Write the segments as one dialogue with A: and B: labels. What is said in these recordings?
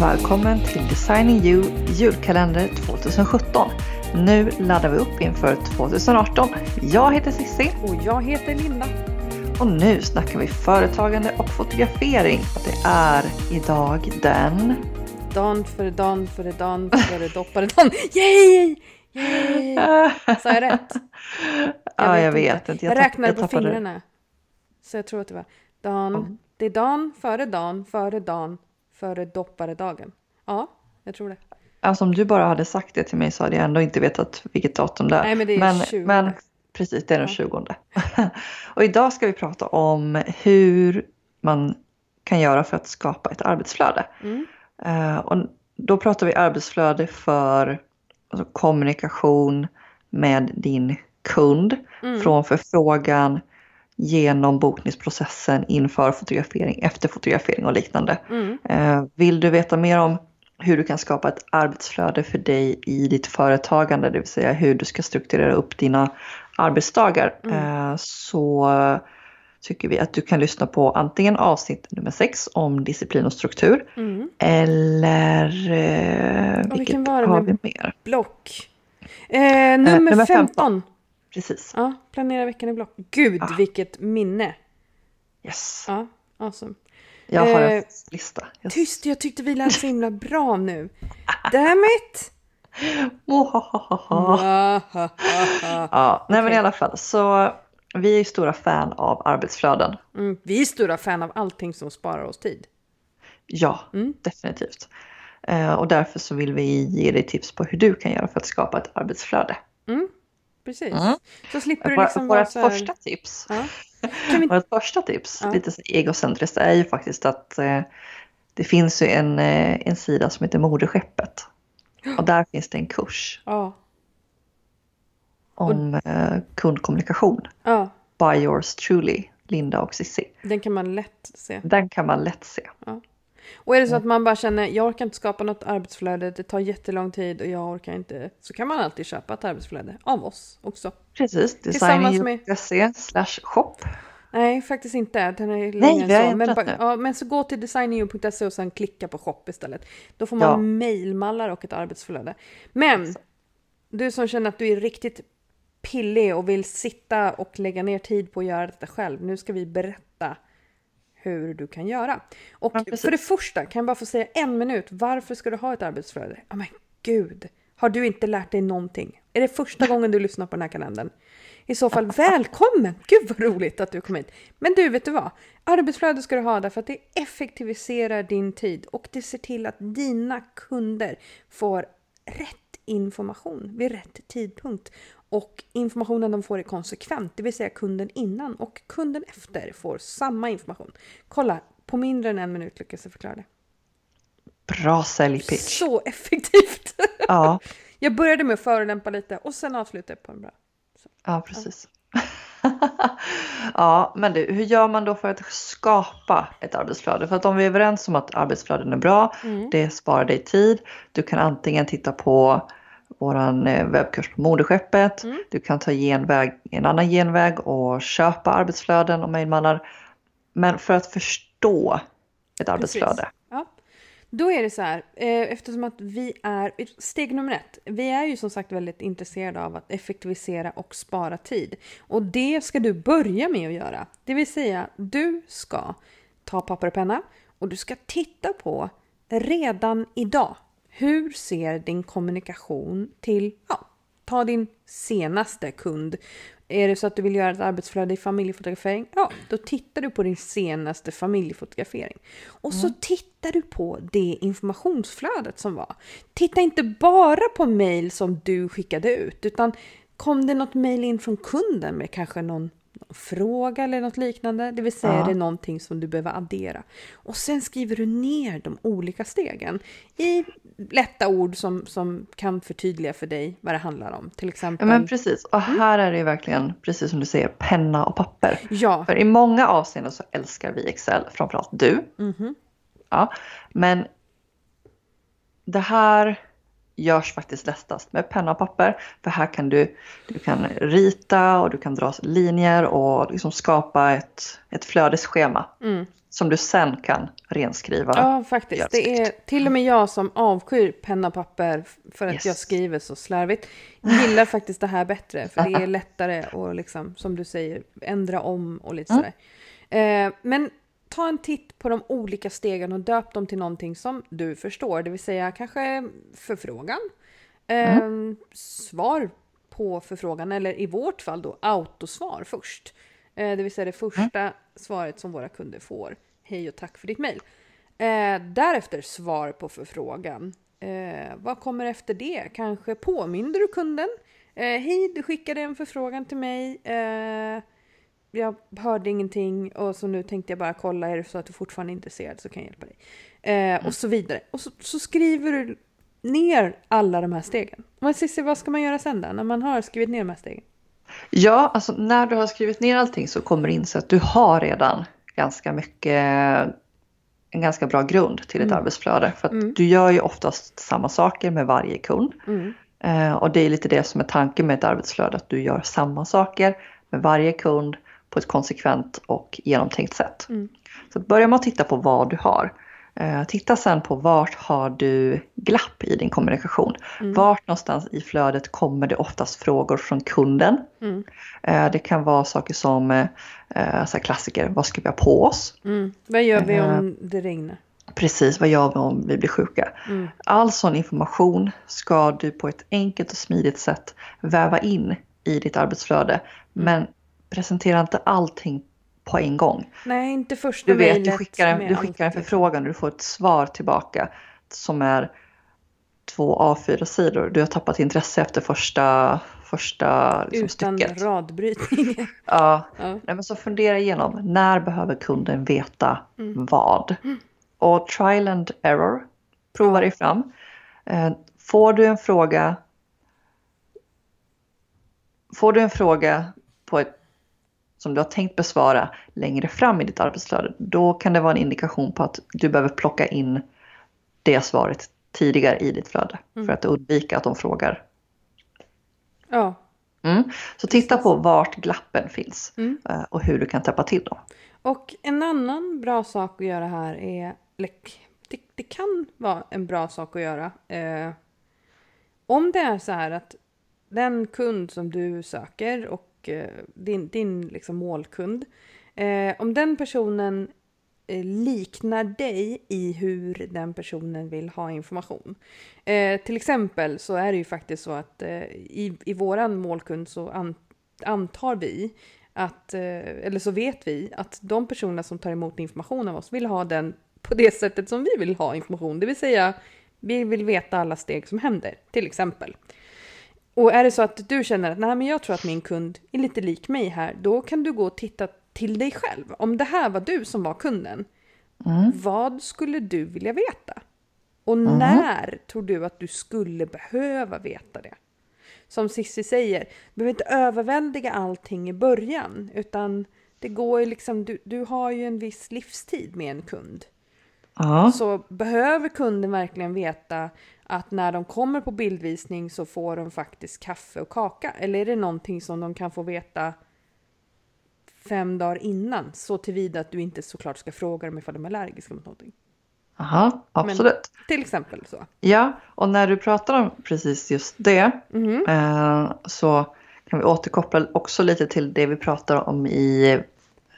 A: Och välkommen till Designing You julkalender 2017. Nu laddar vi upp inför 2018. Jag heter Cissi.
B: Och jag heter Linda.
A: Och nu snackar vi företagande och fotografering. Det är idag den...
B: Dan före dan före dan före doppare dan. Yay! Yay! Sa jag rätt?
A: Jag ja, vet jag vet inte.
B: Jag, jag räknade på fingrarna. Så jag tror att det var dan. Mm. Det är dan före dan före dan före dopparedagen. Ja, jag tror det.
A: Alltså om du bara hade sagt det till mig så hade jag ändå inte vetat vilket datum det är.
B: Nej, men det är
A: men,
B: 20.
A: Men precis, det är den 20. och idag ska vi prata om hur man kan göra för att skapa ett arbetsflöde. Mm. Uh, och då pratar vi arbetsflöde för alltså, kommunikation med din kund. Mm. Från förfrågan genom bokningsprocessen inför fotografering, efter fotografering och liknande. Mm. Eh, vill du veta mer om hur du kan skapa ett arbetsflöde för dig i ditt företagande, det vill säga hur du ska strukturera upp dina arbetsdagar, mm. Eh, så tycker vi att du kan lyssna på antingen avsnitt nummer 6 om disciplin och struktur mm. eller eh, vilket har vi mer?
B: Block. Eh, nummer, eh, nummer 15. 15.
A: Precis.
B: Ja, planera veckan i block. Gud, ah. vilket minne.
A: Yes.
B: Ja, awesome.
A: Jag har en eh, lista.
B: Yes. Tyst, jag tyckte vi lät så himla bra nu. Damn it!
A: ja, nej men i alla fall så vi är stora fan av arbetsflöden.
B: Mm, vi är stora fan av allting som sparar oss tid.
A: Ja, mm. definitivt. Eh, och därför så vill vi ge dig tips på hur du kan göra för att skapa ett arbetsflöde.
B: Mm precis. Mm. Så slipper du liksom
A: vara så här... första tips, ja. vi... vårt första tips, ja. lite så egocentriskt, är ju faktiskt att eh, det finns ju en, eh, en sida som heter Moderskeppet. Och där finns det en kurs.
B: Ja.
A: Om och... eh, kundkommunikation.
B: Ja.
A: By yours truly, Linda och Cissi.
B: Den kan man lätt se.
A: Den kan man lätt se.
B: Ja. Och är det så att man bara känner, jag orkar inte skapa något arbetsflöde, det tar jättelång tid och jag orkar inte, så kan man alltid köpa ett arbetsflöde av oss också.
A: Precis, designing.se slash shop.
B: Nej, faktiskt inte. Den är
A: längre
B: Nej,
A: än så.
B: Men, ja, men så gå till designingu.se och sen klicka på shop istället. Då får man ja. mailmallar och ett arbetsflöde. Men du som känner att du är riktigt pillig och vill sitta och lägga ner tid på att göra detta själv. Nu ska vi berätta hur du kan göra. Och ja, för det första, kan jag bara få säga en minut, varför ska du ha ett arbetsflöde? Ja oh, men gud, har du inte lärt dig någonting? Är det första gången du lyssnar på den här kalendern? I så fall välkommen! Gud vad roligt att du kom hit. Men du, vet du vad? Arbetsflöde ska du ha därför att det effektiviserar din tid och det ser till att dina kunder får rätt information vid rätt tidpunkt. Och informationen de får är konsekvent, det vill säga kunden innan och kunden efter får samma information. Kolla, på mindre än en minut lyckas jag förklara det.
A: Bra säljpitch!
B: Så effektivt!
A: Ja.
B: Jag började med att förolämpa lite och sen avslutade jag på en bra.
A: Så. Ja, precis. Ja. ja, men du, hur gör man då för att skapa ett arbetsflöde? För att om vi är överens om att arbetsflöden är bra, mm. det sparar dig tid. Du kan antingen titta på vår eh, webbkurs på Moderskeppet. Mm. Du kan ta genväg, en annan genväg och köpa arbetsflöden och mejlmallar. Men för att förstå ett arbetsflöde.
B: Ja. Då är det så här, eh, eftersom att vi är, steg nummer ett, vi är ju som sagt väldigt intresserade av att effektivisera och spara tid. Och det ska du börja med att göra. Det vill säga, du ska ta papper och penna och du ska titta på redan idag hur ser din kommunikation till, ja, ta din senaste kund. Är det så att du vill göra ett arbetsflöde i familjefotografering? Ja, då tittar du på din senaste familjefotografering. Och mm. så tittar du på det informationsflödet som var. Titta inte bara på mail som du skickade ut, utan kom det något mail in från kunden med kanske någon fråga eller något liknande. Det vill säga ja. det är någonting som du behöver addera. Och sen skriver du ner de olika stegen i lätta ord som, som kan förtydliga för dig vad det handlar om. Till exempel.
A: Ja men precis och mm. här är det verkligen precis som du säger penna och papper.
B: Ja.
A: För i många avseenden så älskar vi Excel, framförallt du.
B: Mm.
A: Ja, men det här görs faktiskt lättast med penna och papper. För här kan du, du kan rita och du kan dra linjer och liksom skapa ett, ett flödesschema. Mm. Som du sen kan renskriva.
B: Ja, faktiskt. Det är till och med jag som avskyr penna och papper för att yes. jag skriver så slarvigt. Gillar faktiskt det här bättre. För det är lättare att, liksom, som du säger, ändra om och lite mm. sådär. Eh, men ta en titt på de olika stegen och döp dem till någonting som du förstår. Det vill säga kanske förfrågan, eh, mm. svar på förfrågan eller i vårt fall då autosvar först. Eh, det vill säga det första mm. svaret som våra kunder får. Hej och tack för ditt mejl. Eh, därefter svar på förfrågan. Eh, vad kommer efter det? Kanske påminner du kunden? Eh, Hej, du skickade en förfrågan till mig. Jag hörde ingenting och så nu tänkte jag bara kolla, är det så att du fortfarande är intresserad så kan jag hjälpa dig. Eh, mm. Och så vidare. Och så, så, skriver du ner alla de här stegen. Men Cissi, vad ska man göra sen då, när man har skrivit ner de här stegen?
A: Ja, alltså när du har skrivit ner allting så kommer du inse att du har redan ganska mycket, en ganska bra grund till ett mm. arbetsflöde. För att mm. du gör ju oftast samma saker med varje kund. Mm. Eh, och det är lite det som är tanken med ett arbetsflöde, att du gör samma saker med varje kund på ett konsekvent och genomtänkt sätt. Mm. Så börja med att titta på vad du har. Eh, titta sen på vart har du glapp i din kommunikation. Mm. Vart någonstans i flödet kommer det oftast frågor från kunden. Mm. Eh, det kan vara saker som eh, så klassiker, vad ska vi ha på oss?
B: Mm. Vad gör vi om det regnar?
A: Precis, vad gör vi om vi blir sjuka? Mm. All sån information ska du på ett enkelt och smidigt sätt väva in i ditt arbetsflöde. Mm. Men presentera inte allting på en gång.
B: Nej, inte första
A: Du vet, du skickar en, du skickar en förfrågan och du får ett svar tillbaka som är två A4-sidor. Du har tappat intresse efter första, första liksom,
B: Utan stycket. radbrytning.
A: ja, ja. Nej, men så fundera igenom. När behöver kunden veta mm. vad? Mm. Och trial and error. Prova dig fram. Eh, får du en fråga Får du en fråga på ett som du har tänkt besvara längre fram i ditt arbetsflöde, då kan det vara en indikation på att du behöver plocka in det svaret tidigare i ditt flöde mm. för att undvika att de frågar.
B: Ja.
A: Mm. Så titta på vart glappen finns mm. Eh, och hur du kan täppa till dem.
B: Och en annan bra sak att göra här är, det, det kan vara en bra sak att göra. Eh, om det är så här att den kund som du söker och Eh, din, din liksom målkund. Eh, om den personen eh, liknar dig i hur den personen vill ha information. Eh, till exempel så är det ju faktiskt så att eh, i, i våran målkund så an, antar vi att, eh, eller så vet vi att de personer som tar emot information av oss vill ha den på det sättet som vi vill ha information. Det vill säga, vi vill veta alla steg som händer, till exempel. Och är det så att du känner att Nej, men jag tror att min kund är lite lik mig här, då kan du gå och titta till dig själv. Om det här var du som var kunden, mm. vad skulle du vilja veta? Och mm. när tror du att du skulle behöva veta det? Som Sissi säger, du behöver inte överväldiga allting i början, utan det går ju liksom, du, du har ju en viss livstid med en kund. Ja. Så behöver kunden verkligen veta att när de kommer på bildvisning så får de faktiskt kaffe och kaka? Eller är det någonting som de kan få veta fem dagar innan? Så tillvida att du inte såklart ska fråga dem ifall de är allergiska mot någonting.
A: Aha, absolut. Men,
B: till exempel så.
A: Ja, och när du pratar om precis just det mm. eh, så kan vi återkoppla också lite till det vi pratar om i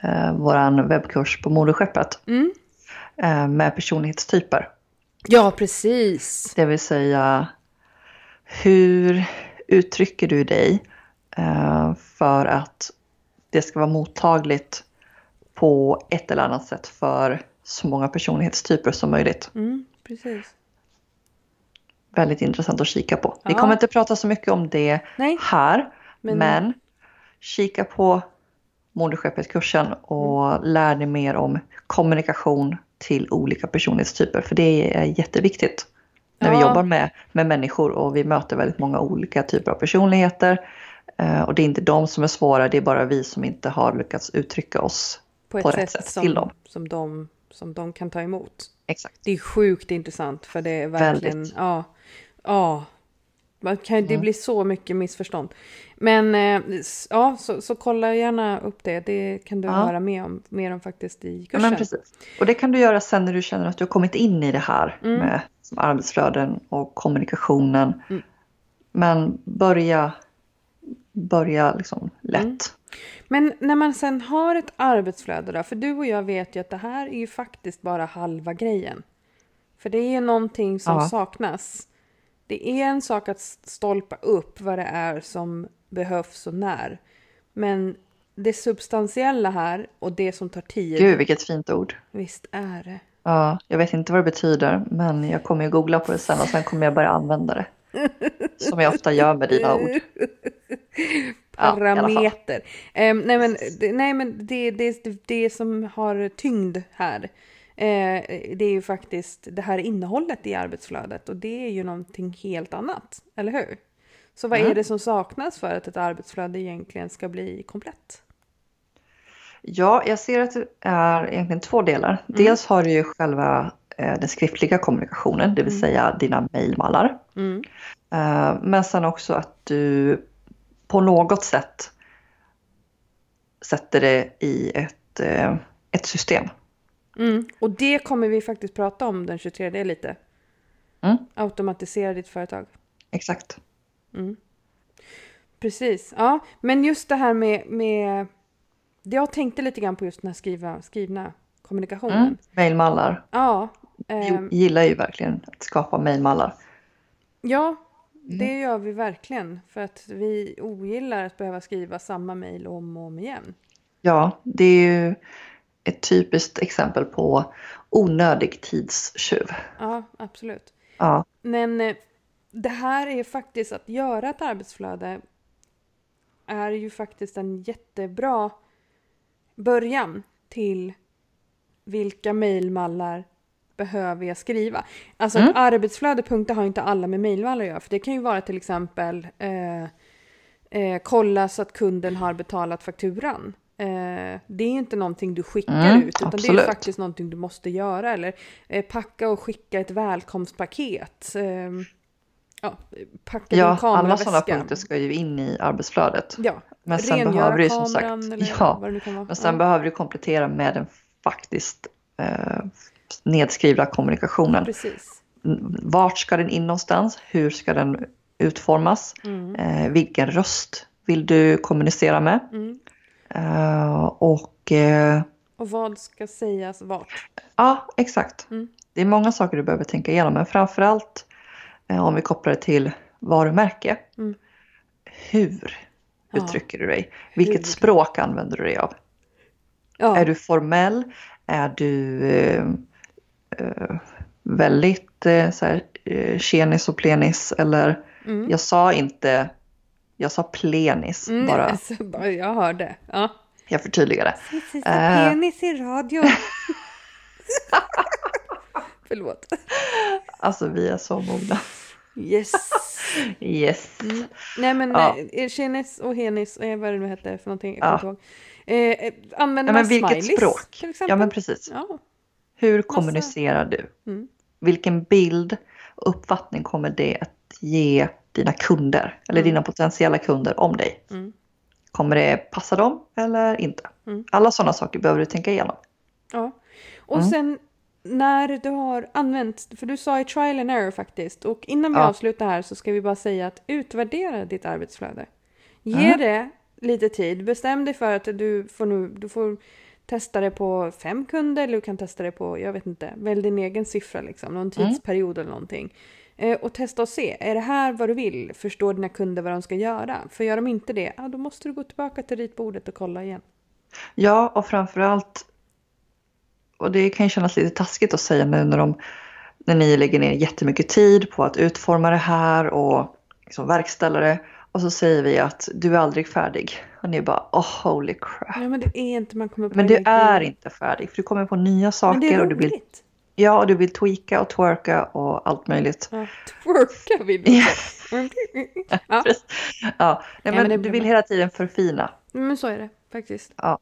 A: eh, vår webbkurs på moderskeppet. Mm. Eh, med personlighetstyper.
B: Ja, precis.
A: Det vill säga, hur uttrycker du dig eh, för att det ska vara mottagligt på ett eller annat sätt för så många personlighetstyper som möjligt.
B: Mm, precis.
A: Väldigt intressant att kika på. Ja. Vi kommer inte prata så mycket om det Nej. här, men... men kika på Moderskeppet-kursen och mm. lär dig mer om kommunikation, till olika personlighetstyper. För det är jätteviktigt när ja. vi jobbar med, med människor och vi möter väldigt många olika typer av personligheter. Eh, och det är inte de som är svåra, det är bara vi som inte har lyckats uttrycka oss på, på rätt sätt, sätt till dem.
B: Som de, som de kan ta emot.
A: Exakt.
B: Det är sjukt intressant för det är verkligen, väldigt. ja. Ja. Man kan, Det
A: Mm.
B: blir så mycket missförstånd. Men eh, ja, så, så kolla gärna upp det. Det kan du
A: Ja.
B: höra mer om, mer om faktiskt i
A: Ja,
B: kursen.
A: men precis. Och det kan du göra sen när du känner att du har kommit in i det här
B: Mm.
A: med som arbetsflöden och kommunikationen.
B: Mm.
A: Men börja, börja liksom lätt.
B: Mm. Men när man sen har ett arbetsflöde då, för du och jag vet ju att det här är ju faktiskt bara halva grejen. För det är ju någonting som
A: Ja.
B: saknas. Det är en sak att stolpa upp vad det är som behövs och när. Men det substantiella här och det som tar tid,
A: Gud vilket fint ord.
B: visst är det.
A: Ja, jag vet inte vad det betyder men jag kommer ju googla på det sen och sen kommer jag börja använda det. Som jag ofta gör med dina ord. Ja.
B: Parameter. Ehm, nej men, det, nej, men det, det, det som har tyngd här. Eh, det är ju faktiskt det här innehållet i arbetsflödet och det är ju någonting helt annat. Eller hur? Så vad
A: Mm.
B: är det som saknas för att ett arbetsflöde egentligen ska bli komplett?
A: Ja, jag ser att det är egentligen två delar.
B: Mm.
A: Dels har du ju själva eh, den skriftliga kommunikationen, det vill säga dina mejlmallar.
B: Mm.
A: Eh, Men sen också att du på något sätt sätter det i ett, eh, ett system.
B: Mm. Och det kommer vi faktiskt prata om den 23 lite.
A: Mm.
B: Automatisera ditt företag.
A: Exakt.
B: Mm. Precis. Ja, men just det här med, med... Jag tänkte lite grann på just den här skriva, skrivna kommunikationen.
A: Mm. Mejlmallar.
B: Ja. Ehm,
A: gillar ju verkligen att skapa mejlmallar.
B: ja,
A: Mm.
B: det gör vi verkligen. För att vi ogillar att behöva skriva samma mejl om och om igen.
A: Ja, det är ju ett typiskt exempel på onödig tidstjuv.
B: Ja, absolut.
A: Ja,
B: Men eh, det här är faktiskt att göra ett arbetsflöde är ju faktiskt en jättebra början till vilka mejlmallar behöver jag skriva. Alltså ett arbetsflöde.se har inte alla med mejlmallar att göra. För det kan ju vara till exempel eh, eh, kolla så att kunden har betalat fakturan. Eh, det är inte någonting du skickar
A: Mm,
B: ut utan det är
A: absolut.
B: faktiskt någonting du måste göra. Eller eh, packa och skicka ett välkomstpaket. Eh, ja, packa din
A: ja alla
B: kameraväska.
A: sådana punkter ska ju in i arbetsflödet.
B: Ja,
A: Men sen
B: rengöra
A: behöver du som sagt, ja, men sen
B: ja.
A: behöver du komplettera med den faktiskt eh, nedskrivna kommunikationen.
B: Precis.
A: Vart ska den in någonstans? Hur ska den utformas?
B: Mm.
A: Eh, vilken röst vill du kommunicera med?
B: Mm.
A: Eh, och eh,
B: Och vad ska sägas vart?
A: ja, exakt.
B: Mm.
A: Det är många saker du behöver tänka igenom, men framförallt eh, om vi kopplar det till varumärke.
B: Mm.
A: Hur
B: Ja.
A: uttrycker du dig? Vilket
B: Hur?
A: språk använder du dig av?
B: Ja,
A: Är du formell? Är du eh, eh, väldigt eh, så här, tjenis och plenis? Eller
B: Mm.
A: jag sa inte, jag sa plenis
B: Mm,
A: bara.
B: Alltså, jag hörde. Ja.
A: Jag förtydligade.
B: Precis,
A: Äh.
B: penis i radio. Förlåt.
A: Alltså vi är så mogna.
B: Yes.
A: Yes.
B: Mm. Nej men
A: Ja.
B: Chenis och Henis, eh, vad det nu hette för någonting, jag
A: Ja.
B: kommer inte ihåg. Eh, eh, använder
A: Ja,
B: man
A: vilket
B: smileys
A: språk?
B: till exempel?
A: Ja men precis.
B: Ja.
A: Hur kommunicerar du?
B: Mm.
A: Vilken bild och uppfattning kommer det att ge dina kunder eller
B: Mm.
A: dina potentiella kunder om dig?
B: Mm.
A: Kommer det passa dem eller inte?
B: Mm.
A: Alla sådana saker behöver du tänka igenom.
B: Ja. Och
A: Mm.
B: sen när du har använt, för du sa i trial and error faktiskt, och innan vi
A: Ja.
B: avslutar här så ska vi bara säga att utvärdera ditt arbetsflöde. Ge
A: Mm.
B: det lite tid, bestäm dig för att du får, nu, du får testa det på fem kunder eller du kan testa det på, jag vet inte, välj din egen siffra liksom, någon tidsperiod eller någonting. Eh, och testa och se, är det här vad du vill? Förstår dina kunder vad de ska göra? För gör de inte det, ja, då måste du gå tillbaka till ritbordet och kolla igen.
A: Ja, och framförallt, och det kan ju kännas lite taskigt att säga nu när, de, när ni lägger ner jättemycket tid på att utforma det här och liksom verkställa det. Och så säger vi att du är aldrig färdig. Och ni bara, oh holy crap.
B: Ja men det är inte, man kommer på
A: Men du är inte färdig för du kommer på nya
B: Men det
A: saker
B: är
A: och du
B: roligt.
A: Ja, du vill tweaka och twerka och allt möjligt.
B: Ja, twerka vill du
A: Ja.
B: ja,
A: Precis. Ja, nej,
B: men
A: men du vill hela tiden förfina.
B: men så är det faktiskt.
A: Ja.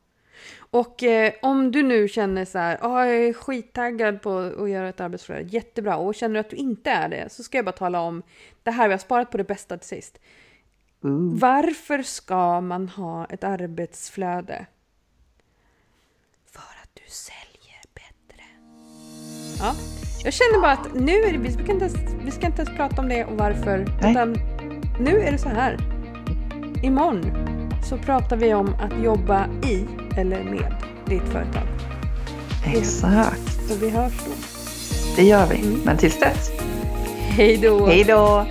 B: Och eh, om du nu känner så här, oh, jag är skittaggad på att göra ett arbetsflöde, jättebra. Och känner att du inte är det så ska jag bara tala om det här, vi har sparat på det bästa till sist. Mm. Varför ska man ha ett arbetsflöde? För att du säljer. Ja, jag känner bara att nu är det, vi, ska inte ens, vi ska inte ens prata om det och varför. Nej. Utan nu är det så här. Imorgon så pratar vi om att jobba i eller med ditt företag.
A: Exakt.
B: Och vi hörs då.
A: Det gör vi. Mm. Men tills dess.
B: Hej då.
A: Hej då.